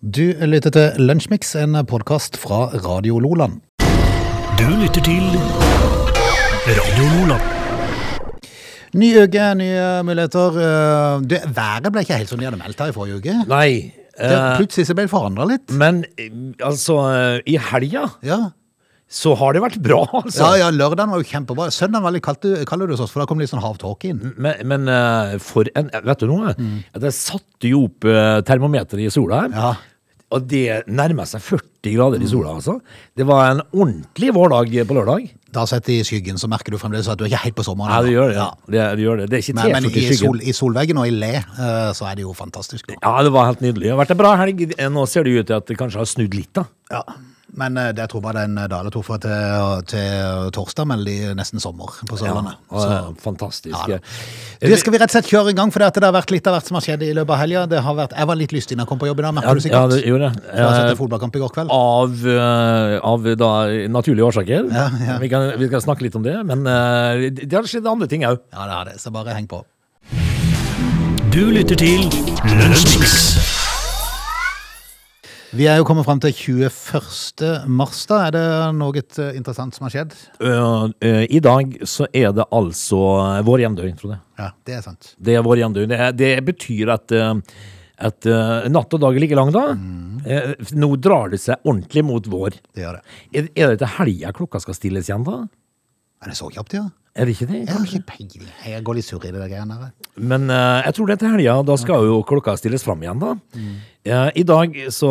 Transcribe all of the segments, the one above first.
Du lytter til Lunsjmix, en podkast fra Radio Loland. Du lytter til Radio Loland. Ny uke, nye muligheter. Eh, Det, været ble ikke helt som de hadde meldt her i forrige uke. Nei, Det, eh, plutselig så ble det forandra litt. men eh, altså I helga Ja. så har det vært bra, altså. ja, ja, lørdagen var jo kjempebra. Søndagen var litt kaldt, kaldt hos oss, for da kom litt sånn havtåke inn. Men, men eh, for en Vet du noe? Mm. Jeg satte jo opp termometeret i sola her. Ja. Og det nærmer seg 40 grader i sola, altså. Det var en ordentlig vårdag på lørdag. Da sett i skyggen så merker du fremdeles at du er ikke helt på sommeren. Ja, det gjør det. Ja. Det, det, gjør det. det er ikke Men, men i, sol, i solveggen og i le, eh, så er det jo fantastisk. nå. Ja, det var helt nydelig. Det har vært en bra helg. Nå ser det ut til at det kanskje har snudd litt, da. Ja. Men eh, jeg tror bare det er en dag eller to fra til, til torsdag, det de nesten sommer på Sørlandet. Ja, Så- eh, fantastisk. Ja. Det skal vi rett og slett kjøre i gang, for det har vært litt av hvert som har skjedd i løpet av helga. Det har vært, jeg var litt lystig da jeg kom på jobb i dag, Ja, merker du ja, sikkert. det gjorde det. Jeg har sett Eh, en fotballkamp i går kveld. Av, eh, av da, naturlige årsaker. Ja, ja. Vi, kan, vi skal snakke litt om det, men eh, det har skjedd andre ting òg. Ja, det har det, så bare heng på. Du lytter til Lunsjmix. Vi er jo kommet fram til 21. mars, da. Er det noe eh, interessant som har skjedd? Eh, I dag så er det altså vår hjemdøgn, Frode. Ja, det er sant. Det er vår hjemdøgn. Det, det betyr at, uh, at eh, natt og dag er like lang, da. Eh, nå drar det seg ordentlig mot vår. Det gjør det. Er, er det til helga klokka skal stilles igjen, da? Er det så kjapt, ja? Er det ikke det? Jeg har ikke peiling. Jeg går litt surr i det der greiene der. Men eh, jeg tror det er til helga. Da skal jo klokka stilles fram igjen, da. Eh, I dag så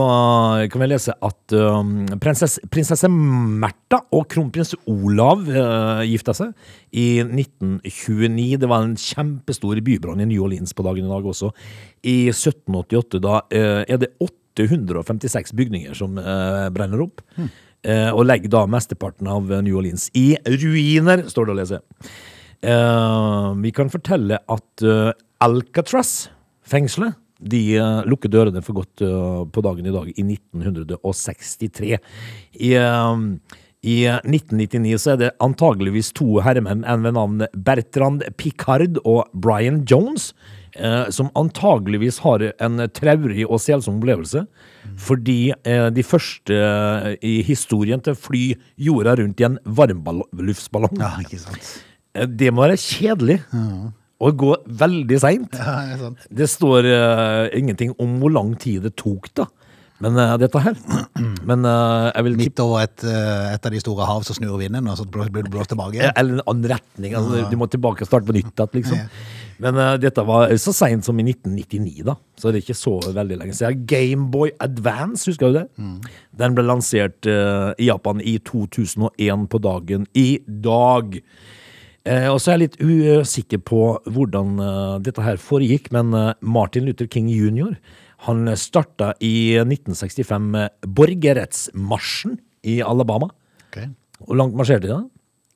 kan vi lese at eh, prinsesse, prinsesse Märtha og kronprins Olav uh, gifta seg i 1929. Det var en kjempestor bybrann i New Orleans på dagen i dag også. I 1788 da eh, er det 856 bygninger som eh, brenner opp. Eh, og legger da mesteparten av New Orleans i ruiner, står det å lese. Eh, vi kan fortelle at uh, Alcatraz-fengselet de eh, lukker dørene for godt eh, på dagen i dag i 1963. I, eh, I 1999 så er det antageligvis to herremenn, en ved navn Bertrand Picard og Brian Jones, eh, som antageligvis har en traurig og selsom opplevelse. Fordi eh, de første eh, i historien til å fly jorda rundt i en varmluftsballong Ja, ikke sant. Eh, Det må være kjedelig. Og gå veldig seint. Ja, det. Det står eh, ingenting om hvor lang tid det tok, da. Men uh, dette her Men uh, jeg vil Midt over et, uh, et av de store hav så snur vinden, og så blir du blåst tilbake. Eller en annen retning. Altså, Du må tilbake og starte på nytt igjen, liksom. Men eh, dette var så seint som i 1999, da. Så det er ikke så veldig lenge siden. Gameboy Advance, husker du det? Den ble lansert i Japan i 2001 på dagen i dag. Eh, og så er jeg litt usikker på hvordan eh, dette her foregikk, men eh, Martin Luther King jr. Han starta i 1965 med borgerrettsmarsjen i Alabama. Ok. Hvor langt marsjerte de da?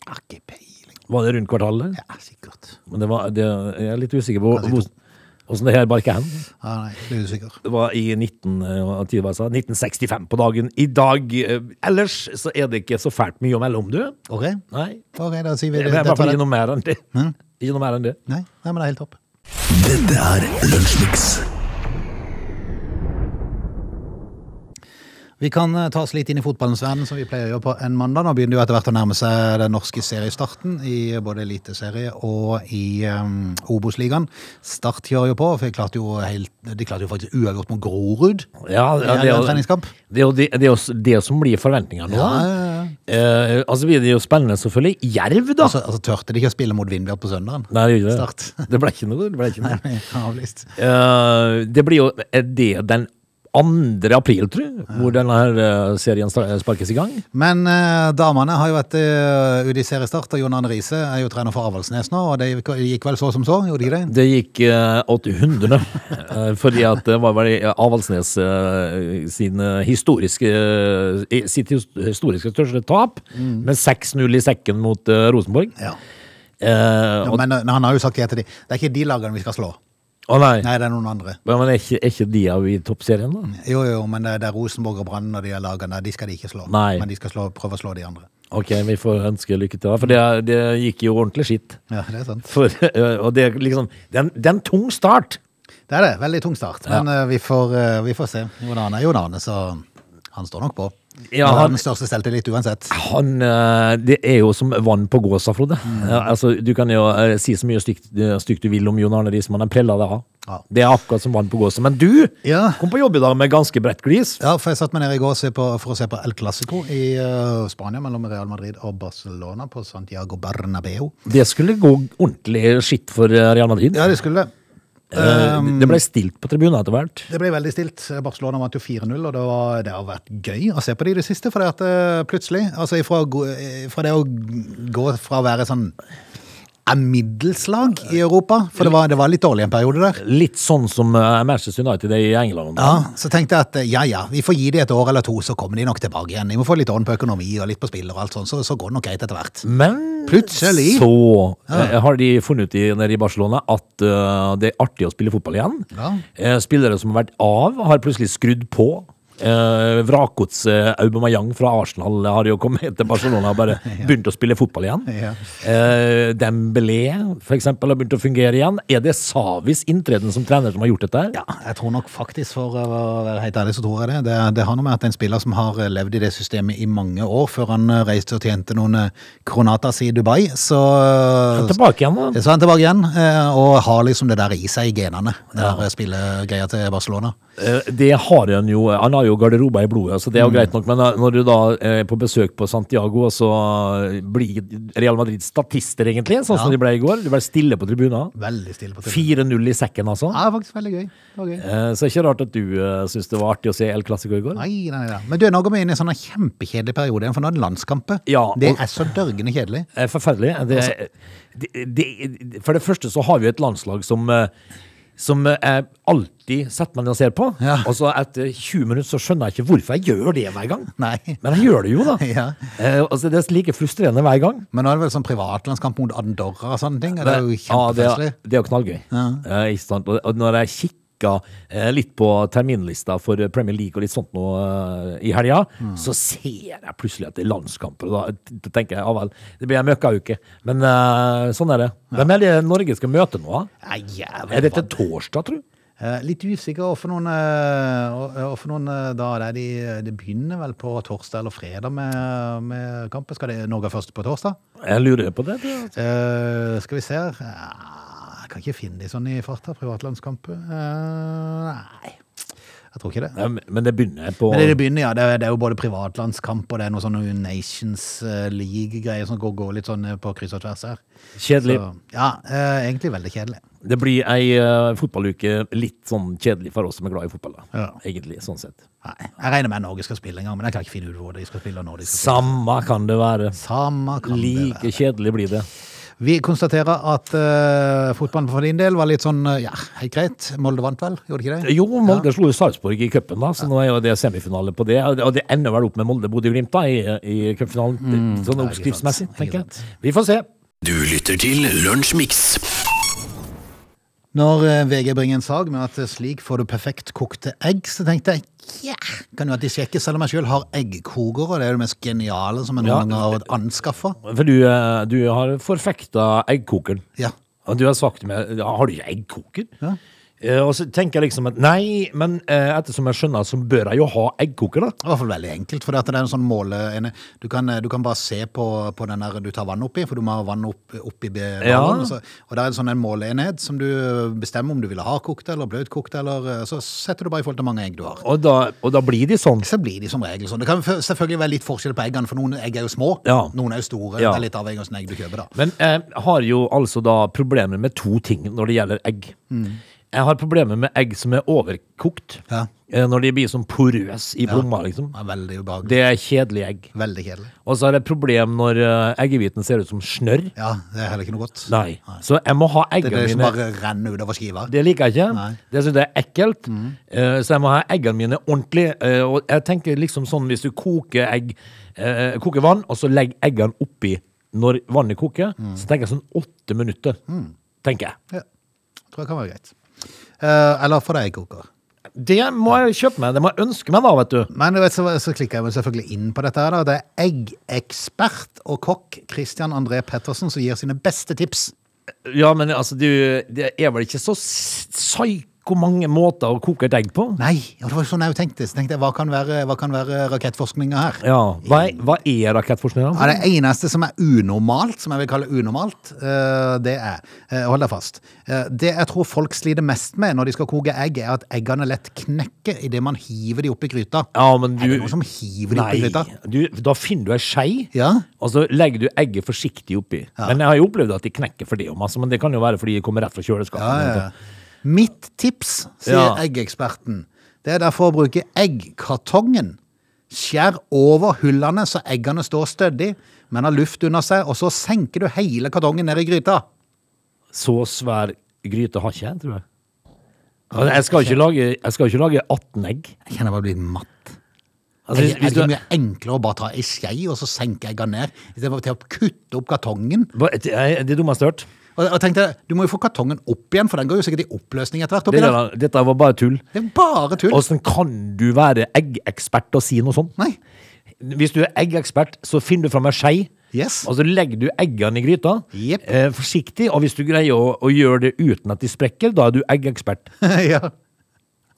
Har ikke peiling. Var det rundt kvartalet? Ja, sikkert. Men det var, det, jeg er litt usikker på hvor, hvordan det her barket hen. Ja, nei, det er usikker. Det var i 19, eh, hva tid var det jeg sa? 1965 på dagen. I dag eh, Ellers så er det ikke så fælt mye å melde om, du. Ok, Nei. ok, da sier vi Det det. er i hvert fall ikke noe mer enn det. Ikke noe mer enn det. Nei, nei, men det er helt topp. Dette er Lunsjmix. Vi kan eh, ta oss litt inn i fotballens verden, som vi pleier å gjøre på en mandag. Nå begynner det jo etter hvert å nærme seg den norske seriestarten i både eliteserie og i um, Obos-ligaen. Start kjører jo på, for de klarte jo, helt, de klarte jo faktisk uavgjort mot Grorud. Ja, ja, det, er jo, det, det, det som blir forventningene nå. Ja, ja, ja. Eh, altså blir det jo spennende, selvfølgelig. Jerv, da! Altså, altså tørte de ikke å spille mot Vindbjart på søndagen? Nei, det gjorde det. Start. Det ble ikke noe. Det ble ikke noe. Nei, avlyst. Eh, det blir jo Er det den 2. april, tror jeg, hvor denne her eh, serien sparkes i gang? Men eh, damene har jo vært uh, ute i seriestart, og Jon Arne Riise er jo trener for Avaldsnes nå, og det gikk, vel så som så, gjorde de det? Det gikk eh, 800, eh, fordi at det var vel Avaldsnes eh, sin eh, historiske, eh, sitt historiske største tap, med 6-0 i sekken mot eh, Rosenborg. Ja. Eh, og, Men eh, han har jo sagt det til de, det er ikke de lagene vi skal slå. Å nei, Nei, det er noen andre. men er ikke, er ikke de av i toppserien, da? Jo, jo, men det, det er Rosenborg og Brann og de lagene, de skal de ikke slå. Nei. Men de skal slå, prøve å slå de andre. Ok, vi får ønske lykke til, for det, det gikk jo ordentlig skitt. Ja, det er sant. For, og det liksom Det er en, det er en tung start. Det er det. Veldig tung start. Men ja. vi, får, vi får se. Jon Arne er Jon Arne, så han står nok på. Ja, han den største selvtillit uansett. Han, eh, det er jo som vann på gåsa, Frode. Mm. altså, du kan jo eh, si så mye stygt, eh, stygt du vil om Jon Arne Riismann, han preller det av. Ja. Det er akkurat som vann på gåsa. Men du Ja. kom på jobb i dag med ganske bredt glis. Ja, for jeg satt meg ned i går på, for å se på El Clásico i eh, Spania mellom Real Madrid og Barcelona på Santiago Bernabeu. Det skulle gå ordentlig skitt for Real Madrid. Ja, det skulle det. Eh, det ble stilt på tribunen etter hvert. Det ble veldig stilt. Barcelona vant jo 4-0, og det, var, det har vært gøy å se på de i det siste. For det at eh, plutselig, altså ifra, å eh, fra det å gå fra å være sånn er middelslag i Europa, for det var, det var litt dårlig en periode der. Litt sånn som eh, Manchester United er i England. Ja, Så tenkte jeg at eh, ja ja, vi får gi de et år eller to, så kommer de nok tilbake igjen. De må få litt ånd på økonomi og litt på spill og alt sånt, så, så går det nok greit etter hvert. Men Plutselig. så ja. har de funnet ut nede i Barcelona at uh, det er artig å spille fotball igjen. Ja. Eh, spillere som har vært av, har plutselig skrudd på. Uh, Vrakgodset Aubameyang fra Arsenal har jo kommet til Barcelona og bare begynt å spille fotball igjen. Ja. Eh, Dembélé for eksempel har begynt å fungere igjen. Er det Savis inntreden som trener som har gjort dette? Ja, jeg tror nok faktisk, for å være helt ærlig, så tror jeg det. Det, det har noe med at en spiller som har levd i det systemet i mange år, før han eh, reiste og tjente noen eh, kronatas i Dubai, så Tilbake igjen, da. Så er han tilbake igjen, eh, og har liksom det der i seg i genene, det der spillegreia til Barcelona. Eh, Det har han jo. Han har jo garderober i blodet, så det er jo greit nok. Men eh, når du da er på besøk på Santiago, og så blir Real Madrid statister, egentlig, sånn som Ja. de ble i går. De ble stille på tribunen. Veldig stille på tribunen. 4-0 i sekken, altså. Ja, faktisk veldig gøy. Gøy. Eh, Så det er ikke rart at du uh, syns det var artig å se El Clásico i går. Nei, nei, nei. Men du, nå går vi inn i en sånn kjempekjedelig periode igjen, for nå er det landskamper. Ja, det er så dørgende kjedelig. Eh, Forferdelig. Det, det, det, for det første så har vi et landslag som eh, som jeg alltid setter meg ned og ser på. Ja. Og så etter 20 minutter så skjønner jeg ikke hvorfor jeg gjør det hver gang. Nei. Men jeg gjør det jo, da. Ja. Eh, altså, det er like frustrerende hver gang. Men nå er det vel sånn privatlandskamp mot Andorra og sånne ting. Det er jo ja, det, kjempefestlig. er, det er jo knallgøy. Eh, ikke sant? Og, når jeg kikka eh, litt på terminlista for Premier League og litt sånt nå eh, i helga, Mm. så ser jeg plutselig at det er landskamper. Og da, da tenker jeg ja vel, det blir en møkkauke. Men eh, sånn er det. Hvem er det Norge skal møte nå? Ja, Er det til torsdag, tror du? Eh, Litt usikker hvorfor noen, eh, og- og for noen eh, da er de, de begynner vel på torsdag eller fredag med, med kampen. Skal det Norge først på torsdag? Jeg lurer på det. det. Eh, skal vi se her. Kan ikke finne de sånn i farta. Privatlandskamper. Uh, nei, jeg tror ikke det. Ja, men- det begynner på Men det, det begynner, ja. Det er, det er jo både privatlandskamp og det er noe sånn Nations eh, League-greier som går, går litt sånn eh, på kryss og tvers her. kjedelig. Så, ja, eh, egentlig veldig kjedelig. Det blir ei uh, fotballuke litt sånn kjedelig for oss som er glad i fotball. da. Ja. Egentlig, sånn sett. Nei, jeg regner med Norge skal spille en gang, men jeg kan ikke finne ut hvor de skal spille. når de skal spille. Samme kan det være. Samme kan det Like kjedelig blir det. Vi konstaterer at uh, fotballen for din del var litt sånn, eh, ja, helt greit. Molde vant vel, gjorde ikke det? Jo, Molde slo jo Sarpsborg i cupen, da, så nå er jo det semifinale på det. Og det ender vel opp med Molde-Bodø-Glimt da, i, i cupfinalen. sånn oppskriftsmessig, tenker jeg. Vi får se. Du lytter til Lunsjmix. Når eh, VG bringer en sag med at eh, slik får du perfekt kokte egg, så tenkte jeg ja, kan jo at de sjekke, selv om jeg sjøl har eggkoker, og det er det mest geniale som en Ja. gang har anskaffa. For du, eh, du har forfekta eggkokeren. Ja. Du har sagt meg Har du ikke eggkoker? Ja. Eh, og så tenker jeg liksom at nei, men eh, ettersom jeg skjønner, så bør jeg jo ha eggkoker, da. Det er i hvert fall veldig enkelt, for det er en sånn måle... Du kan, du kan bare se på, på den der du tar vann oppi, for du må ha vann opp, oppi vannet Ja. og, så, og det er en sånn en måleenhet som du bestemmer om du vil ha kokt eller bløtkokt, eller eh, så setter du bare i forhold til mange egg du har. Og da, og da blir de sånn. Så blir de som regel sånn. Det kan selvfølgelig være litt forskjell på eggene, for noen egg er jo små, Ja. noen er jo store. Ja. Det er litt avhengig av hvilket egg du kjøper, da. Men jeg har jo altså da problemer med to ting når det gjelder egg. Jeg har problemer med egg som er overkokt. Ja. Eh, Når de blir sånn porøs i plomma, liksom. Veldig ubehagelig. Det er kjedelige egg. Veldig kjedelig. Og så er det et problem når eh, eggehviten ser ut som snørr. Ja, det er heller ikke noe godt. Nei. Så jeg må ha Det er eggene det som mine bare renner utover skiva. Det liker jeg ikke. Nei. Mm. Det syns jeg er ekkelt. Eh, så jeg må ha eggene mine ordentlig. eh, og jeg tenker liksom sånn hvis du koker egg, eh, koker vann, og så legger eggene oppi når vannet koker, Mm. så tenker jeg sånn åtte minutter. Tenker jeg. Ja. Tror jeg kan være greit. Eh, eller for deg Koker. Det må jeg kjøpe meg. Det må jeg ønske meg, da, vet du. Men vet, så, så klikker jeg selvfølgelig inn på dette. her da. Det er eggekspert og kokk Christian André Pettersen som gir sine beste tips. Ja, men altså, du Det er vel ikke så s- hvor mange måter å koke et egg på. Nei, og det var sånn jeg tenkte. Så tenkte jeg, hva kan være, hva kan være rakettforskninga her? Ja, Hva er, hva er rakettforskninga? Ja, det eneste som er unormalt, som jeg vil kalle unormalt, eh, det er eh, Hold deg fast. eh, Det jeg tror folk sliter mest med når de skal koke egg, er at eggene lett knekker idet man hiver de opp i gryta. Ja, men du... Er det noen som hiver de opp i gryta? du, da finner du ei skei, Ja. og så legger du egget forsiktig oppi. Men jeg har jo opplevd at de knekker for det, om, men det kan jo være fordi de kommer rett fra kjøleskapet. Ja, ja. Mitt tips, sier Ja. eggeksperten, det er derfor å bruke eggkartongen. Skjær over hullene så eggene står stødig, men har luft under seg, og så senker du hele kartongen ned i gryta. Så svær gryte har ikke jeg, tror jeg. Altså, jeg, skal ikke lage, skal ikke lage 18 egg. Jeg kjenner jeg bare blir matt. Altså, er hvis, det ikke mye enklere å bare ta ei skje og så senke eggene ned, istedenfor å kutte opp kartongen? Det er det dummeste jeg har hørt. Og, jeg tenkte, Du må jo få kartongen opp igjen, for den går jo sikkert i oppløsning etter hvert. oppi Det der. der, dette var bare tull. Det er bare tull. Åssen kan du være eggekspert og si noe sånt? Nei. Hvis du er eggekspert, så finner du fram ei skei, Yes. og så legger du eggene i gryta. Jepp. Eh, forsiktig, og hvis du greier å, å gjøre det uten at de sprekker, da er du eggekspert. ja.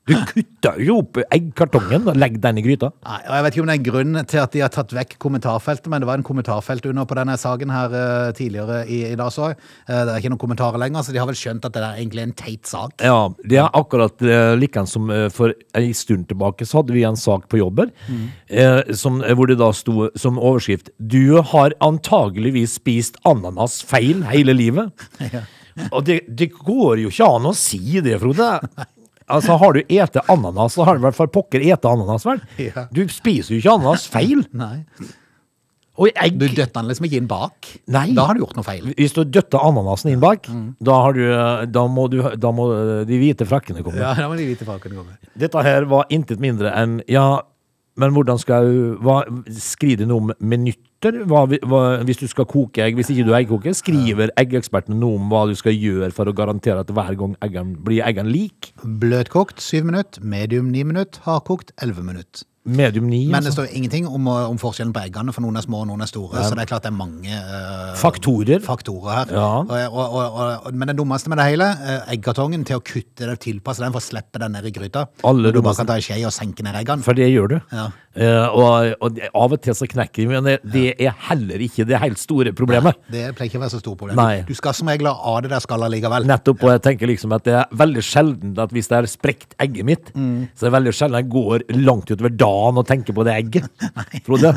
Du kutter jo opp eggkartongen og legger den i gryta. Nei, og Jeg vet ikke om det er en grunn til at de har tatt vekk kommentarfeltet, men det var en kommentarfelt under på denne saken her uh, tidligere i, i dag. så. Uh, det er ikke noen kommentarer lenger, så de har vel skjønt at det er egentlig en teit sak. Ja, det er akkurat uh, likeens som uh, for en stund tilbake så hadde vi en sak på jobber mm. som, eh, hvor det da sto som overskrift Du har antageligvis spist ananas feil hele livet. ja. Og det, det går jo ikke an å si det, Frode. Altså, Har du ete ananas, så har du i hvert fall pokker ete ananas, vel? Ja. Du spiser jo ikke ananas feil. Nei. Og egg Du døtter den liksom ikke inn bak. Nei. Da har du gjort noe feil. Hvis du døtter ananasen inn bak, da, har du, da, må du, da må de hvite frakkene komme. Ja, da må de hvite frakkene komme. Dette her var intet mindre enn Ja, men hvordan skal jeg hva, Skriver nå med om minutter? Hva, hva, hvis du skal koke egg, hvis ikke du eggkoker, skriver eggekspertene noe om hva du skal gjøre for å garantere at hver gang eggen, blir eggene lik? Bløtkokt syv minutter, medium ni minutter, hardkokt elleve minutter. Medium 9, Men det altså. står ingenting om, om forskjellen på eggene, for noen er små og noen er store. Så det er klart det er mange uh, Faktorer. faktorer her. Ja. Og, og, og, men det dummeste med det hele, eh, eggkartongen til å kutte det, tilpasse den for å slippe den ned i gryta. Alle du bare kan ta en skje og senke ned eggene. For det gjør du. Ja. Uh, og, av og til så knekker de, men det, det er heller ikke det helt store problemet. Det pleier ikke å være så stort problem. Nei. Du skal som regel ha det der skallet likevel. Nettopp, og jeg tenker liksom at det er veldig sjelden at hvis det er sprekt egget mitt, Mm. så er det veldig sjelden jeg går langt utover dagen og tenker på det egget. Frode.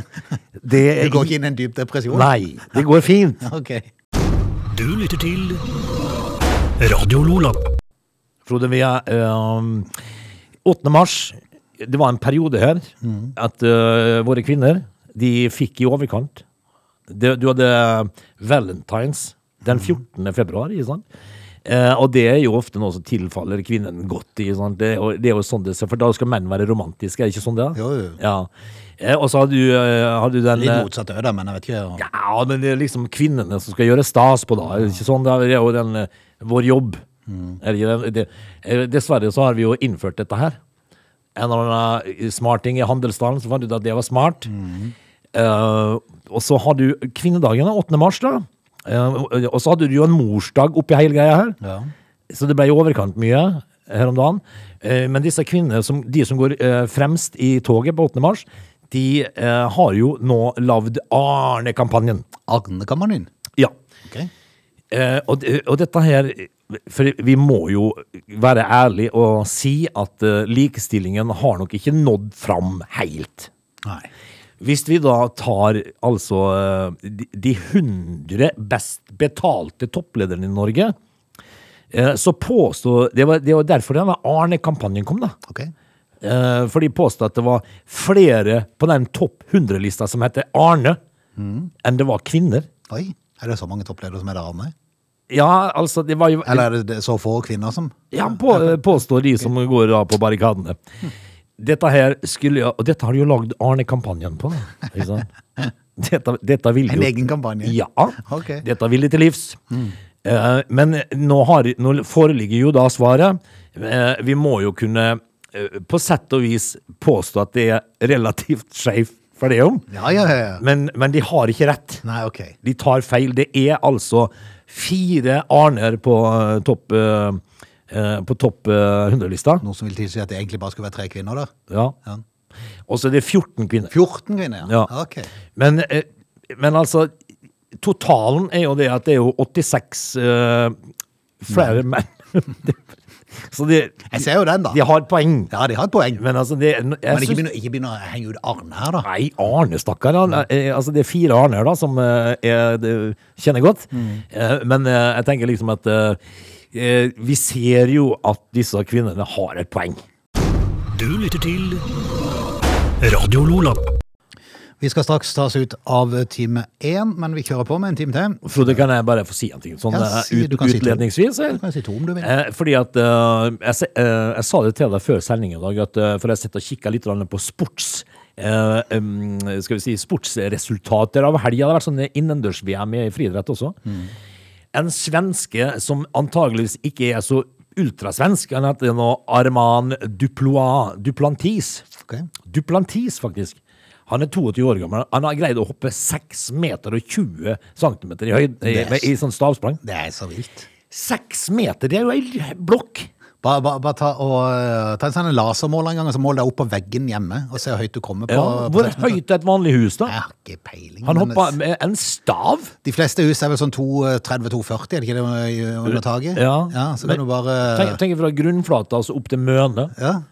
Det Du går ikke inn i en dyp depresjon? Nei, det går fint. Ok. Du lytter til Radio Lola. Frode, vi er øh, 8. mars. Det var en periode her Mm. at øh, våre kvinner, de fikk i overkant. Du hadde Valentines den 14. februar, ikke sant? Eh, og det er jo ofte noe som tilfaller kvinnen godt. I, sant? Det, er det er jo sånn det, For da skal menn være romantiske, er det ikke sånn det er? Jo, jo. Ja. Eh, og så har du, eh, har du den Litt eh, motsatt øde, men jeg vet ikke. ja, men det er liksom kvinnene som skal gjøre stas på da. Er det ikke sånn? Det er jo den, eh, vår jobb. Er det Dessverre så har vi jo innført dette her. En eller annen smarting i Handelsdalen, så fant du ut at det var smart. Eh, og så har du kvinnedagen 8. mars, da. Og så hadde du jo en morsdag oppi hele greia her. Ja. Så det ble i overkant mye her om dagen. Eh, Men disse kvinnene, som, de som går eh, fremst i toget på 8. mars, de eh, har jo nå lagd Arne-kampanjen. Arne-kampanjen. Ja. Ok. Eh, og, og dette her For vi må jo være ærlige og si at likestillingen har nok ikke nådd fram helt. Nei. Hvis vi da tar altså eh, de, de 100 best betalte topplederne i Norge, eh, så påstod Det var, det var derfor denne Arne-kampanjen kom, da. Okay. Eh, For de påstod at det var flere på den topp 100-lista som heter Arne, enn det var kvinner. Oi. Er det så mange toppledere som er Arne? Ja, altså, det var jo Eller er det- så få kvinner som Ja, på, påstår de som går da på barrikadene. Dette her skulle jo Og dette har de jo lagd Arne-kampanjen på. sant? Dette, dette vil En jo egen kampanje? Ja. Okay. Dette vil de til livs. Eh, men nå, har, nå foreligger jo da svaret. Eh, vi må jo kunne eh, på sett og vis påstå at det er relativt skeivt for det om. Ja, ja, ja. Men, men de har ikke rett. Nei, ok. De tar feil. Det er altså fire Arner på topp, eh, eh, på topp eh, 100-lista. Noe som vil tilsi at det egentlig bare skulle være tre kvinner der. Ja. Ja. Og så er det 14 kvinner. 14 kvinner, ja. Ja. Ok. Men, eh, men altså, totalen er jo det at det er jo 86 eh, flere menn. så de, Jeg ser jo den, da. de har poeng. Ja, de har et poeng. Men altså, det, jeg Men ikke begynner begynne, ikke begynne å henge ut Arne her, da. Nei, Arne, stakkar. Han, eh, altså, det er fire Arner da, som eh, jeg det, kjenner godt. Eh, men eh, jeg tenker liksom at eh, eh, vi ser jo at disse kvinnene har et poeng. Du lytter til Radio Lola. Vi skal straks ta oss ut av time én, men vi kjører på med en time til. Frode, kan jeg bare få si en ting? Sånn Ja, eh, si- ut, du kan si to. utledningsvis? eh? Du kan si to om du vil. Eh, fordi at eh, jeg, eh, jeg sa det til deg før sendingen i dag, at, eh, for jeg sitter og kikker litt på sports. eh, em, skal vi si sportsresultater av helga. Det har vært sånn innendørs-VM i friidrett også. En svenske som antageligvis ikke er så ultrasvensk, han heter nå Arman Duplois, Duplantis. Okay. Duplantis, faktisk. Han er 22 år gammel. Han har greid å hoppe 6 meter og 20 cm i høyde i, er- i, sånn stavsprang. Det er så vilt. 6 meter, det er jo ei blokk! Bare, bare, bare ta, og, eh, ta en sånn lasermåler en gang, og så mål deg opp på veggen hjemme, og se hvor høyt du kommer på. Ja, hvor på høyt er et vanlig hus, da? Jeg har ikke peiling. Han hoppa med en stav. De fleste hus er vel sånn 230-240, er det ikke det under taket? Ja. så Men- du bare Tenk, tenk fra grunnflata altså opp til møne. Ja,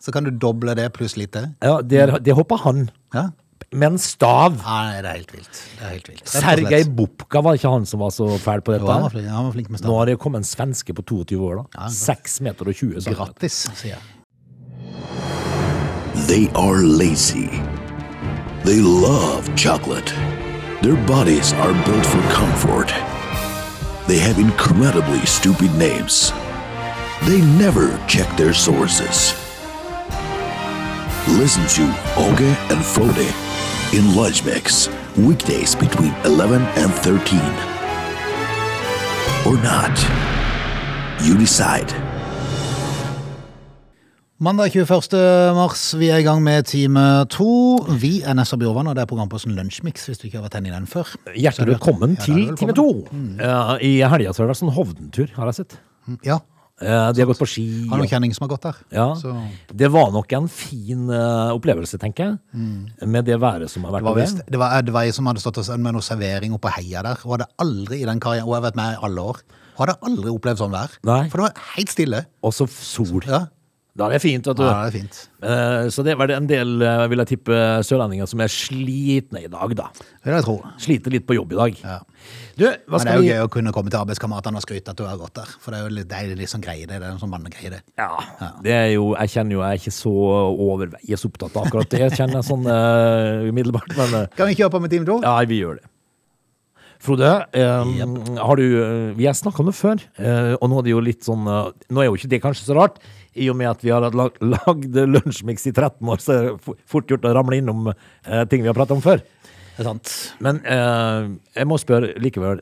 så kan du doble det pluss litt til. Ja, der, det hoppa han. Ja. Med en stav. Nei, det er helt vilt. Det er helt vilt. Sergej Bubka var ikke han som var så fæl på Jo, han var dette? flink, han var flink med Nå har det kommet en svenske på 22 år, da. Ja, 6 meter og 20 cm. Grattis, sier jeg. They are lazy. They love chocolate. Their bodies are built for comfort. They have incredibly stupid names. They never check their sources. Listen to Oge and Frode in Lunch Mix, weekdays between 11 and 13. Or not. You decide. Mandag 21. mars, vi er i gang med time to. Vi er Nessa Bjorvann, og det er programposten Lunsjmix, hvis du ikke har vært inne i den før. Hjertelig velkommen til time to. Uh, I helga så har det vært sånn Hovden-tur, har jeg sett. Ja, De har gått på ski. har noen kjenning som har gått der. Ja, Så Det var nok en fin uh, opplevelse, tenker jeg. Med det været som har vært. det var, over. det var Ed Vei som hadde stått med noe servering oppe på heia der. Og hadde aldri i den karrieren, og jeg har vært med i alle år, hadde aldri opplevd sånn vær. Nei. For det var helt stille. Og så sol. Ja, Da er det fint, vet du. ja det er fint. Eh, Så det var det en del, eh, vil jeg tippe, sørlendinger som er slitne i dag, da. Det vil jeg tro. Sliter litt på jobb i dag. Ja. Du, hva Men det skal er jo vi gøy å kunne komme til arbeidskameratene og skryte at du har gått der. For det er jo litt det er litt sånn greie, det. Det er en sånn mannegreie, det. Ja, det er jo Jeg kjenner jo jeg er ikke så overveies opptatt av akkurat det, jeg kjenner jeg sånn eh, umiddelbart, men eh, Kan vi kjøre på med Team 2? ja, vi gjør det. Frode, eh, har du eh, Vi har snakka om det før, eh, og nå er det jo litt sånn eh, Nå er jo ikke det kanskje så rart, i og med at vi har lag, lagd lunsjmix i 13 år, så er det fort gjort å ramle innom eh, ting vi har pratet om før. Det er sant. Men eh, jeg må spørre likevel,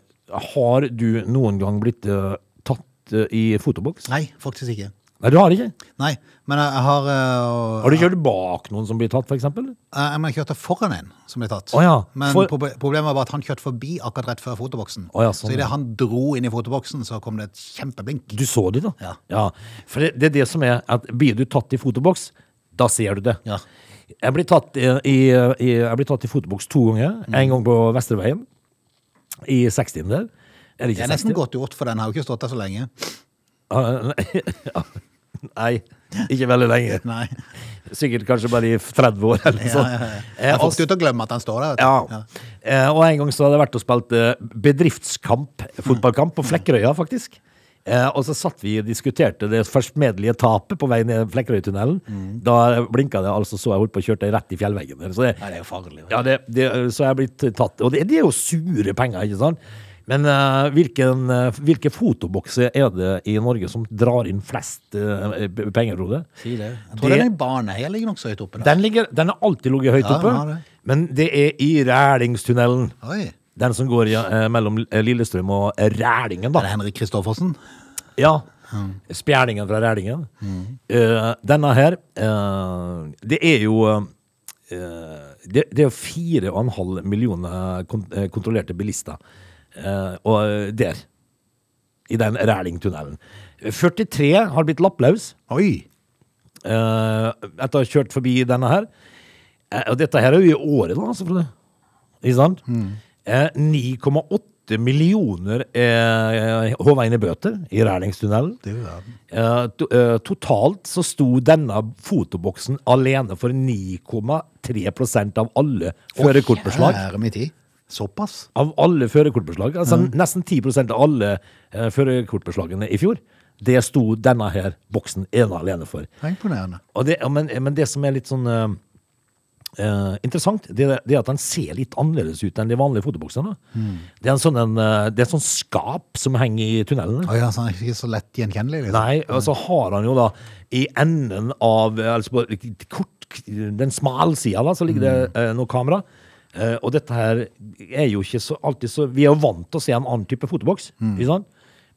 har du noen gang blitt eh, tatt eh, i fotoboks? Nei, faktisk ikke. Nei, du har det ikke? Nei, men jeg jeg har uh, Har du kjørt bak noen som blir tatt, for eksempel? Jeg, jeg kjørte foran en som ble tatt. Oh, ja, Men for- proble- problemet var at han kjørte forbi akkurat rett før fotoboksen. Oh, ja, sånn, så idet ja. han dro inn i fotoboksen, så kom det et kjempeblink. Du så de, da? Ja. For det, det er det som er at blir du tatt i fotoboks, da ser du det. Ja. Jeg blir tatt i, i, i, jeg blir tatt i fotoboks to ganger. Mm. En gang på Vesterveien, i 60-en der. Er det Det er nesten 60? godt gjort, for den har jo ikke stått der så lenge. Nei, ikke veldig lenge. Nei. Sikkert kanskje bare i 30 år eller noe Ja, sånt. ja, ja. Eh, Jeg har fått ut å glemme at den står der. Ja. Ja. Eh, og en gang så hadde jeg vært og spilt eh, bedriftskamp, fotballkamp, på Flekkerøya, faktisk. Og så satt vi og diskuterte det førstmedelige tapet på vei ned Flekkerøytunnelen. Da blinka det, altså så jeg holdt på å kjøre rett i fjellveggen. Så det, Nei, det er farlig. ja, det, det, så jeg er blitt tatt. Og det, det er jo sure penger, ikke sant? Men uh, hvilken, uh, hvilke fotobokser er det i Norge som drar inn flest uh, penger, Frode? Si det. Jeg tror Det- den i Baneheia ligger nokså høyt oppe. Den, ligger, den har alltid ligget høyt Ja, oppe, det. men det er i Rælingstunnelen. Oi. Den som går mellom Lillestrøm og Rælingen, da. Er det Henrik Kristoffersen? Ja. Spjælingen fra Rælingen. Eh, denne her, det er jo det, det er fire og en halv millioner kon eh, kontrollerte bilister. Eh, og der. I den Rælingtunnelen. 43 har blitt lapplaus Oi! eh, etter å ha kjørt forbi denne her. Eh, og dette her er jo i året, da, altså, Frode. Ikke sant? Eh, 9,8 millioner eh, i bøter i Rælingstunnelen. Er. Eh, to, eh, totalt så sto denne fotoboksen alene for 9,3% av alle førerkortbeslag. Såpass? Av alle førerkortbeslag. Altså nesten 10% av alle eh, førerkortbeslagene i fjor. Det sto denne her boksen ene alene for. Er imponerende. Det, men, men det som er litt sånn eh, eh, interessant, det, er- det er at den ser litt annerledes ut enn de vanlige fotoboksene. Det, er en sånn, en, eh, det er en sånn skap som henger i tunnelen. Oi, altså, han er ikke så lett gjenkjennelig, liksom. Nei, og så har han jo da i enden av altså på kort, den smalsida da, så ligger det eh, noe kamera. Eh, og dette her er jo ikke så alltid så Vi er jo vant til å se en annen type fotoboks, sant?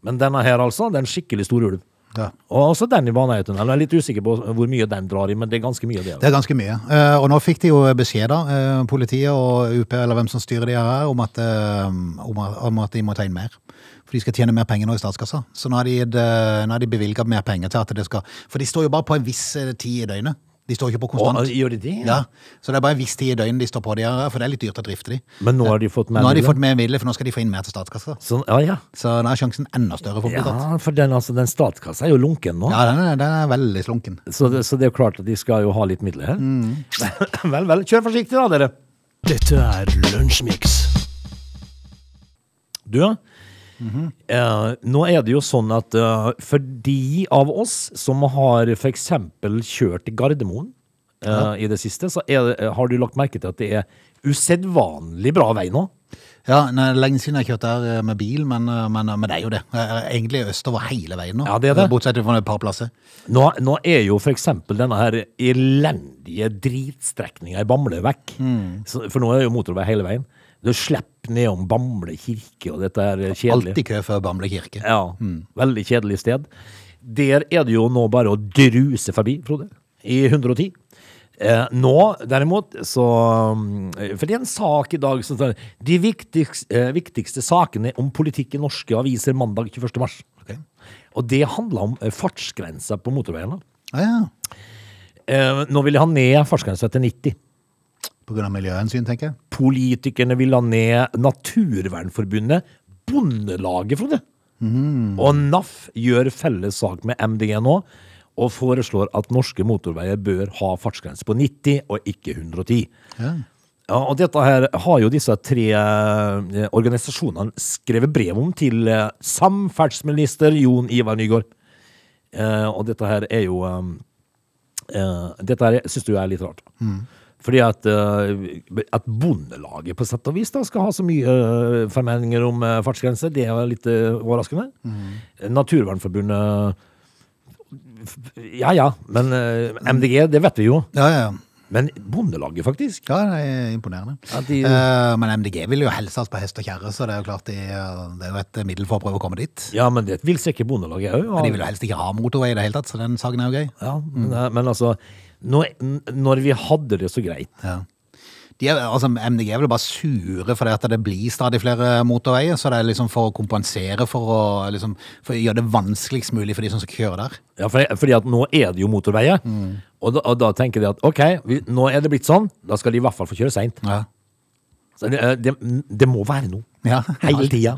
Men denne her, altså, det er en skikkelig stor ulv. Ja. Og også den i Baneheitunnelen. Jeg er litt usikker på hvor mye den drar i, men det er ganske mye. Det, Det er ganske mye. Uh, og nå fikk de jo beskjed, da, uh, politiet og UP, eller hvem som styrer de her, om at, om, at- om at de må ta inn mer. For de skal tjene mer penger nå i statskassa. Så nå har de, de bevilga mer penger til at det skal For de står jo bare på en viss tid i døgnet. De står ikke på konstant. konstant. gjør de det? Ja, Så det er bare en viss tid i døgnet de står på de her, for det er litt dyrt å drifte de. Men nå har de fått mer Nå har de fått mer midler, for nå skal de få inn mer til statskassa. Så, ja, ja. Så nå er sjansen enda større for å bli tatt. ja, for den, altså, den statskassa er jo lunken nå. Ja, den er, den er veldig slunken. Så, det, så det er jo klart at de skal jo ha litt midler her. vel, vel. Kjør forsiktig da, dere. Dette er Lunsjmix. Du, eh, nå er det jo sånn at eh, for de av oss som har eksempel kjørt i Gardermoen eh, i det siste, så det, har du lagt merke til at det er usedvanlig bra vei nå. Ja, nei, det lenge siden jeg har kjørt der eh, med bil, men, eh, men, men det er jo det. Eh, Egentlig østover hele veien nå. Ja, det er det. Bortsett fra et par plasser. Nå, nå er jo eksempel denne her elendige dritstrekninga i Bamble vekk. Mm. for nå er jo motorvei hele veien. Du slipper nedom Bamble kirke, og dette er kjedelig. Alltid kø før Bamble kirke. Ja, veldig kjedelig sted. Der er det jo nå bare å druse forbi, Frode, i 110. Eh, nå, derimot, så mm, For det er en sak i dag som står De viktigste, eh, viktigste sakene om politikk i norske aviser mandag 21. mars. Okay. Og det handler om eh, fartsgrensa på motorveiene. Ah, ja. Eh, nå vil de ha ned fartsgrensa til 90. Av miljøhensyn, tenker jeg. Politikerne vil ha ned Naturvernforbundet, Bondelaget, Frode. Og NAF gjør felles sak med MDG nå, og foreslår at norske motorveier bør ha fartsgrense på 90 og ikke 110. Ja. Ja, og dette her har jo disse tre eh, organisasjonene skrevet brev om til eh, samferdselsminister Jon Ivar Nygaard. Eh, og dette her er jo eh, Dette her syns du er litt rart. Fordi at, eh, at Bondelaget på sett og vis da skal ha så mye eh, formeninger om fartsgrenser, fartsgrense, det er litt overraskende. overraskende. Naturvernforbundet Ja ja, men eh, MDG, det vet vi jo. Ja, ja, ja. Men Bondelaget, faktisk. Ja, det er imponerende. Ja, de- uh, men MDG vil jo helst på hest og kjerre, så det er jo klart de, eh, det er jo et middel for å prøve å komme dit. Ja, men det vil sikkert Bondelaget òg. Men de vil jo helst ikke ha motorvei i det hele tatt, så den saken er jo gøy. Ja, men, eh, men altså når, når vi hadde det så greit Ja. De er, altså, MDG er vel bare sure fordi at det blir stadig flere motorveier, så det er liksom for å kompensere for å, liksom, for å gjøre det vanskeligst mulig for de som skal kjøre der. ja, for, Fordi at nå er det jo motorveier. Og, da, og da tenker de at ok, vi, nå er det blitt sånn, da skal de i hvert fall få kjøre seint. Ja. Det, eh, det, det må være noe. Ja, Hele tida.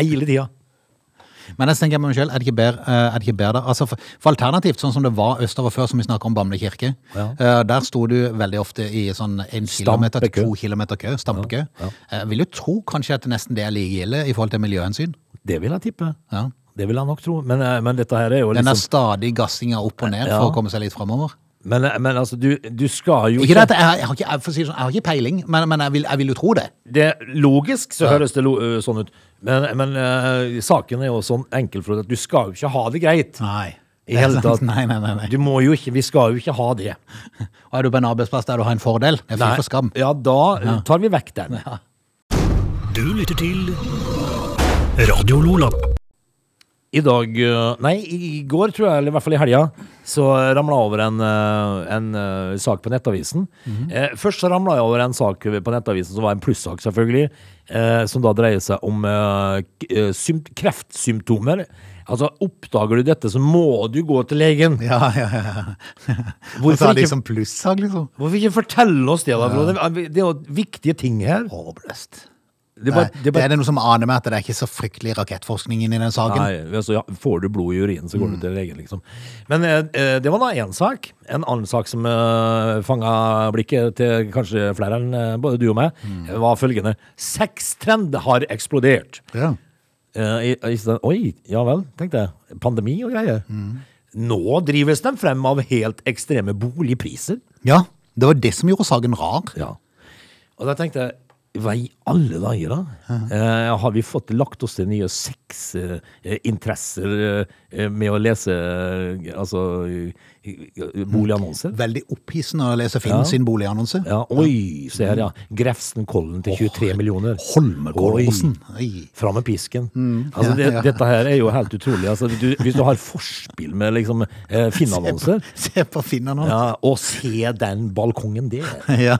Hele tida. Men jeg tenker meg selv, er det ikke bedre, eh, er det ikke bedre? Altså for, for alternativt, sånn som det var østover før, som vi snakket om Bamble kirke, Ja. uh, der sto du veldig ofte i sånn en kilometer til to kilometer kø, stampekø. Jeg vil du tro kanskje at nesten det er like ille i forhold til miljøhensyn. Det vil jeg tippe. Ja. Det vil jeg nok tro. Men, men dette her er jo Den er liksom stadig gassinga opp og ned Ja. for å komme seg litt fremover. Men, men altså, du, du skal jo Ikke det at jeg, jeg, har ikke, jeg, si sånn, jeg har ikke peiling, men, men jeg, vil, jeg vil jo tro det. det, Logisk så høres det lo, sånn ut, men, men uh, saken er jo sånn enkel for at du skal jo ikke ha det greit. Nei. I hele tatt. Nei, nei, nei. nei. Du må jo ikke, Vi skal jo ikke ha det. Og er du på en arbeidsplass der du har en fordel? Det er fy for skam. Ja, da tar vi vekk den. Du lytter til Radio Lola. I dag eh, Nei, i går, tror jeg, eller i hvert fall i helga, så ramla jeg over en, eh, en eh, sak på Nettavisen. eh, først så ramla jeg over en sak på Nettavisen som var en plussak, selvfølgelig. Eh, som da dreier seg om eh, kreftsymptomer. Altså, oppdager du dette, så må du gå til legen. Ja, ja, ja. Hvorfor er det liksom ikke- som plussak, liksom. Hvorfor ikke fortelle oss det, da? Ja. det, det er jo viktige ting her. Håpløst. Det bare, det det bare er det noe som aner meg at det er ikke så fryktelig rakettforskning inni den saken. Nei, altså, ja, får du blod i urinen, så går du til legen, liksom. Men eh, eh, det var da én sak. En annen sak som eh, fanga blikket til kanskje flere enn eh, både du og meg, var følgende. Sextrend har eksplodert. Ja. Eh, i, i, oi, ja vel, tenkte jeg. Pandemi og greier. Nå drives de frem av helt ekstreme boligpriser. ja, det var det som gjorde saken rar. Ja. Og da tenkte jeg hva i alle dager, da? Eh, har vi fått lagt oss til nye sexinteresser eh, med å lese eh, altså boligannonser? Veldig opphissende å lese Finn Ja. sin boligannonse. Ja, oi, se her, ja. Grefsenkollen til 23 millioner. Holmenkollåsen. Fram med pisken. Altså, det, ja, ja. Dette her er jo helt utrolig. Altså, du, hvis du har forspill med liksom eh, Finn-annonser Se på Finn nå. ja, Og se den balkongen der. Ja.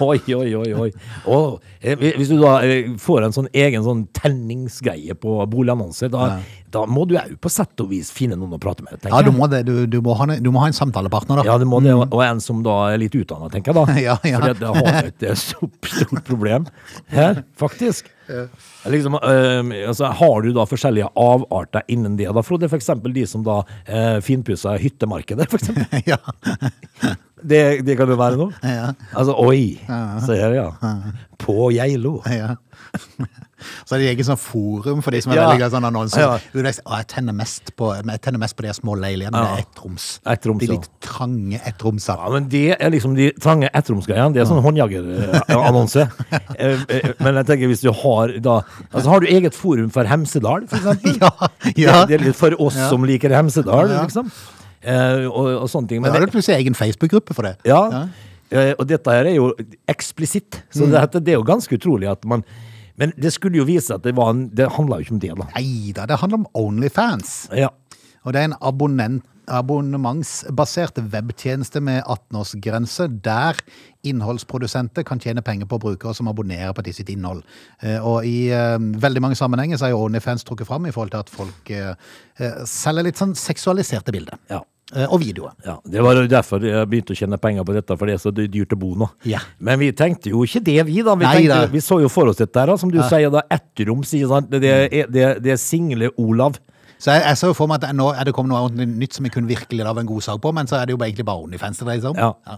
Oi, oi, oi. oi. Og, eh, hvis du da eh, får en sånn egen sånn tenningsgreie på boligannonser, da, da må du òg på sett og vis finne noen å prate med. Ja, du må det. Du, du, må, ha, en- du må ha en samtalepartner, da. Ja, du må det, og en som da er litt utdanna, tenker jeg da. Ja, ja. For det har et så stort, stort problem her, faktisk. Liksom, øh, altså, har du da forskjellige avarter innen det, da, Frode? Eksempel de som da øh, finpusser hyttemarkedet, eksempel. Ja. Det, det kan det være noe? Ja. Altså, oi! Se her, ja. På Geilo. ja. Så er det eget sånn forum for de som er Ja. veldig glad i sånne annonser. Ja. Du vet, «Å, Jeg tenner mest på, jeg tenner mest på de små leilighetene Ja. med ettroms. Et De litt trange ettromsene. Ja, men det er liksom de trange ettromsgreiene. Det er sånn håndjagerannonse. Eh, eh, Men jeg tenker hvis du har da Altså, har du eget forum for Hemsedal, for eksempel? Ja, ja. Det, er litt for oss Ja. som liker Hemsedal, Ja. liksom. Eh, og, og sånne ting. Men da har det plutselig egen Facebook-gruppe for det. ja, og dette her er jo eksplisitt. Så Mm. det, det er jo ganske utrolig at man Men det skulle jo vise at det var en Det handla jo ikke om det, da. Nei da, det handler om Onlyfans. Ja. Og det er en abonnent, abonnementsbasert webtjeneste med 18-årsgrense, der innholdsprodusenter kan tjene penger på brukere som abonnerer på sitt innhold. Eh, Og i eh, veldig mange sammenhenger så er jo Onlyfans trukket fram i forhold til at folk eh, selger litt sånn seksualiserte bilder. Ja. Eh, Og videoer. Ja, Det var derfor jeg begynte å tjene penger på dette, for det er så dyrt å bo nå. Ja. Men vi tenkte jo ikke det, vi da. Vi, Nei tenkte, da. vi så jo for oss dette her, som du sier, da. ettrom. Det er, det, det er single Olav. Så jeg, jeg så for meg at nå er det kommet noe nytt som jeg kunne virkelig lage en god sak på, men så er det jo egentlig bare Onlyfans det dreier seg om. Ja.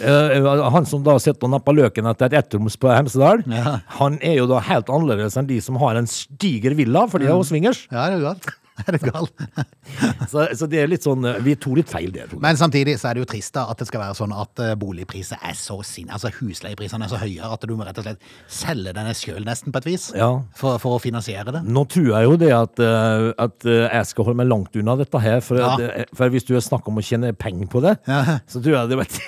Eh, han som da sitter og napper løken etter et ettroms på Hemsedal, Ja. han er jo da helt annerledes enn de som har en stiger villa, for de er jo swingers. Ja, det er galt. Er du gal? Så, så det er litt sånn eh, Vi tok litt feil der. Men samtidig så er det jo trist da at det skal være sånn at eh, boligpriser er så sin, altså husleieprisene er så høye at du må rett og slett selge denne sjøl nesten på et vis Ja. for, for å finansiere det. Nå tror jeg jo det at, eh, at jeg skal holde meg langt unna dette her, for, Ja. det, for hvis du snakker om å tjene penger på det, Ja. så tror jeg det var et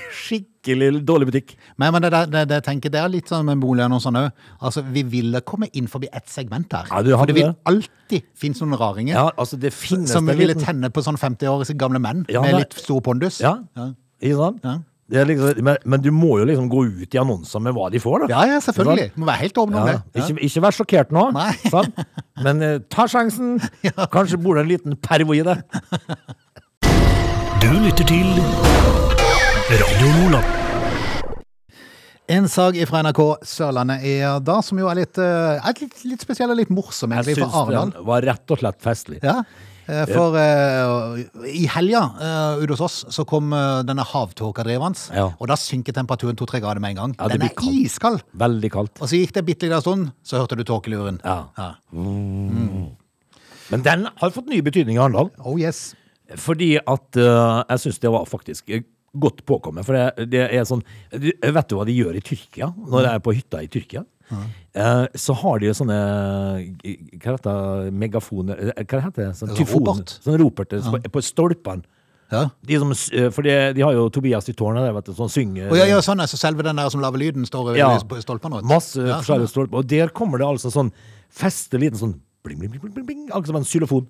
skikkelig dårlig butikk. Men, men det, det, det, tenker, det er litt sånn med boligannonsene òg. Altså, vi ville komme inn forbi ett segment her. Ja, du for det vil alltid finnes noen raringer Ja, altså som det ville tenne på sånn 50-årige gamle menn Ja, med litt stor pondus. Ja, Ja. ikke sant? Ja. Det liksom, men, men du må jo liksom gå ut i annonser med hva de får, da. Ja, ja, selvfølgelig. Må være helt åpen om Ja, det. Ja. ikke, ikke vær sjokkert nå, sant? men eh, ta sjansen. Kanskje bor det en liten pervo i det. Du lytter til Radio Nordland. En sak fra NRK Sørlandet er da, som jo er litt, eh, er litt, litt spesiell og litt morsom, Jeg egentlig, syns for Arendal. den var rett og slett festlig. Ja, eh, for uh, i helga uh, ute hos oss så kom uh, denne havtåka drivende, Ja. og da synker temperaturen to-tre grader med en gang. Ja, Den er kaldt. iskald! Veldig kaldt. Og så gikk det bitte liten stund, så hørte du tåkeluren. Ja. Ja. Men den har fått ny betydning i Arendal. Oh yes. Fordi at uh, jeg syns det var faktisk godt påkommet. For det, det er sånn Vet du hva de gjør i Tyrkia? Når de er på hytta i Tyrkia? Eh, så har de jo sånne eh, Hva heter det? Megafoner eh, Hva heter det? Sånn Sånn tyfon. Sånn ropert på, på stolpene. Ja. De som, for de, de har jo Tobias i tårnet der, vet du, som synger Og ja, ja, sånn altså, selve den der som lager lyden, står over Ja. på stolpene. Masse Ja, sånn, forskjellige stolper. Og der kommer det altså sånn feste liten sånn bling, bling, bling, bling, bling, akkurat som en xylofon.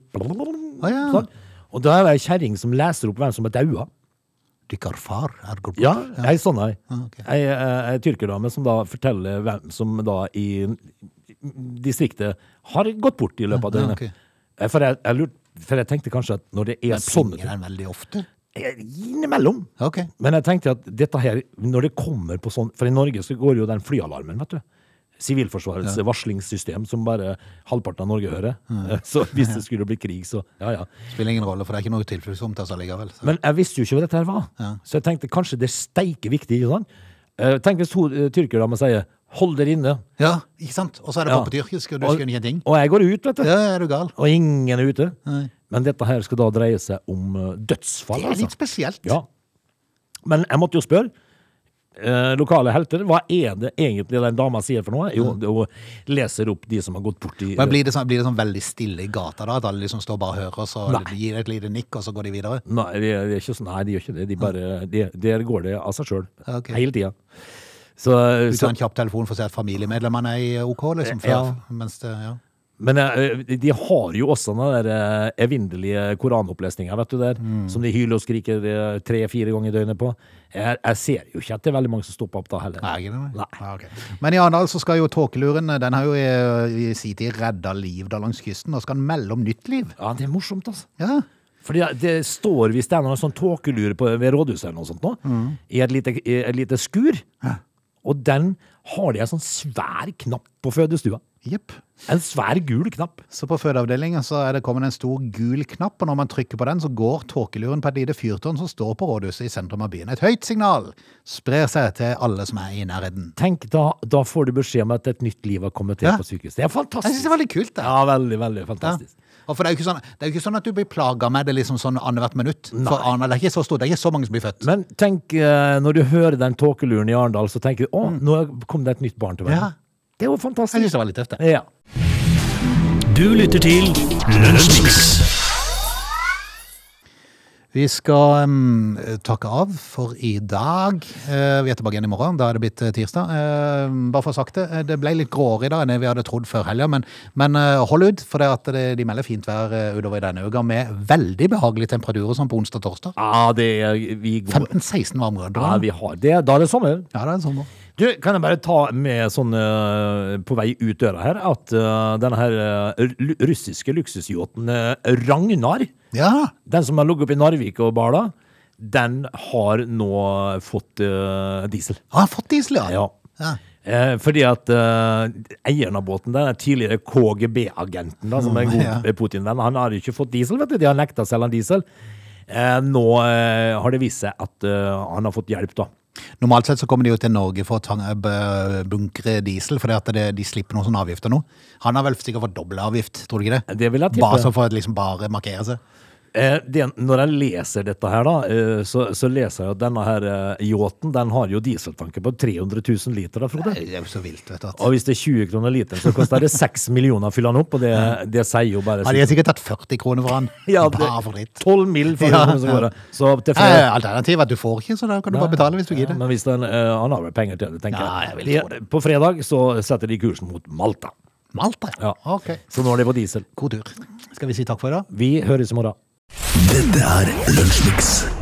Ah, ja. Sånn. Og da er det ei kjerring som leser opp hvem som er daua. Dykkar far er gått bort. Ja, ei sånn ei. Ah, okay. Ei, eh, ei tyrkerdame som da forteller hvem som da i distriktet har gått bort i løpet av døgnet. Ja, okay. For jeg, jeg, lurt, for jeg tenkte kanskje at når det er Men sånne den veldig ofte? Eh, Innimellom. Okay. Men jeg tenkte at dette her, når det kommer på sånn For i Norge så går jo den flyalarmen, vet du. Sivilforsvarets varslingssystem som bare halvparten av Norge hører. Ja. Så hvis det skulle bli krig, så ja ja. Spiller ingen rolle, for det er ikke noe tilfluktsrom til oss allikevel. så. Men jeg visste jo ikke hva dette her var. Så jeg tenkte kanskje det er steike viktig. sant? Eh, Tenk hvis hun da tyrkerdama sier 'hold dere inne'. Ja, ikke sant? Og så er det Ja. bare på tyrkisk, og du skjønner ingenting. Og jeg går ut, vet du. Ja, er du gal? Og ingen er ute. Nei. Men dette her skal da dreie seg om eh, dødsfall. Det er altså. litt spesielt. Ja. Men jeg måtte jo spørre. Eh, lokale helter, hva er det egentlig den dama sier for noe? Jo, hun leser opp de som har gått bort i Men blir det, sånn, blir det sånn veldig stille i gata da? At alle liksom står bare og hører, og så Nei. gir et lite nikk, og så går de videre? Nei, det er, ikke sånn, nei, de gjør ikke det. De bare, de, der går det av seg sjøl. Okay. Hele tida. Så, Du tar en kjapp telefon for å se at familiemedlemmene er OK, liksom, før, Ja. mens det, ja. Men eh, de har jo også den der eh, evinnelige koranopplesninga, vet du der, Mm. som de hyler og skriker eh, tre-fire ganger i døgnet på. Jeg, jeg ser jo ikke at det er veldig mange som stopper opp da heller. Nei. Nei. Ah, okay. Men i Arendal så skal jo tåkeluren, den har jo i, i sin tid redda liv da langs kysten, og skal den melde om nytt liv. Ja, det er morsomt, altså. Ja. Fordi det står hvis det er noen sånn tåkelur ved rådhuset eller noe sånt nå, Mm. i et lite, i et lite skur. Og den har de en sånn svær knapp på fødestua. Jepp. En svær gul knapp. Så på fødeavdelingen så er det kommet en stor gul knapp, og når man trykker på den, så går tåkeluren på et lite fyrtårn som står på rådhuset i sentrum av byen. Et høyt signal sprer seg til alle som er i nærheten. Tenk, da, da får du beskjed om at et nytt liv har kommet til Ja. på sykehuset. Det er fantastisk. Jeg synes det er veldig kult, det. Ja, veldig, veldig Ja. fantastisk. Og for det er, sånn, det er jo ikke sånn at du blir plaga med det liksom sånn annethvert minutt. For Arendal er ikke så stort, det er ikke så mange som blir født. Men tenk, eh, når du hører den tåkeluren i Arendal, så tenker du å, nå kom det et nytt barn til verden. Mm. Ja. Det er jo fantastisk. Jeg synes det var litt tøft, det. Ja. Du lytter til Lunsjmix. Vi skal um, takke av for i dag. Uh, vi er tilbake igjen i morgen. Da er det blitt eh, tirsdag. Uh, bare for å ha sagt det, det ble litt gråere i dag enn vi hadde trodd før helga. Men, men uh, hold ut, for det at det, de melder fint vær utover i denne uka med veldig behagelige temperaturer som på onsdag og torsdag. ja, det er vi 15-16 varmegrader. Ja, vi har det. Da er det sommer. Ja, det er sånn. Du, kan jeg bare ta med sånn uh, på vei ut døra her, at uh, denne her uh, russiske luksusyachten Ragnar, Ja, den som har ligget oppe i Narvik og Bala, den har nå fått diesel. han har fått diesel, ja. Ja. Ja. Eh, fordi at eieren av båten, den er tidligere KGB-agenten, som er en god Ja. Putin-venn, han har ikke fått diesel, vet du. De har nekta å selge han diesel. Eh, nå har det vist seg at han har fått hjelp, da. Normalt sett så kommer de jo til Norge for å b- bunkre diesel, fordi at det, de slipper noen sånne avgifter nå. Han har vel sikkert fått dobbel avgift, tror du ikke det? Det vil jeg tippe. Bare så for å liksom bare markere seg. Eh, når jeg leser dette her, da, eh, så, så leser jeg at denne her eh, yachten den har jo dieseltanke på 300 000 liter. da, Frode. Det er jo så vilt, vet du. Og hvis det er 20 kroner literen, så koster det 6 millioner å fylle den opp. Og det, det sier jo bare Ja, de har sikkert tatt 40 kroner for han. Ja, det- Bare for dritt. 12 mill. for Ja, ja, som går. Så til Eh, Alternativet er at du får ikke, så da kan du bare betale hvis du Ja, gidder. men hvis den, eh, han har vel penger til det, tenker Ja, jeg. jeg vil tro det. På fredag så setter de kursen mot Malta. Malta, Ja. Ok. Så nå er det på diesel. God tur. Skal vi si takk for i dag? Vi høres i morgen. Dette er Lunsjmix.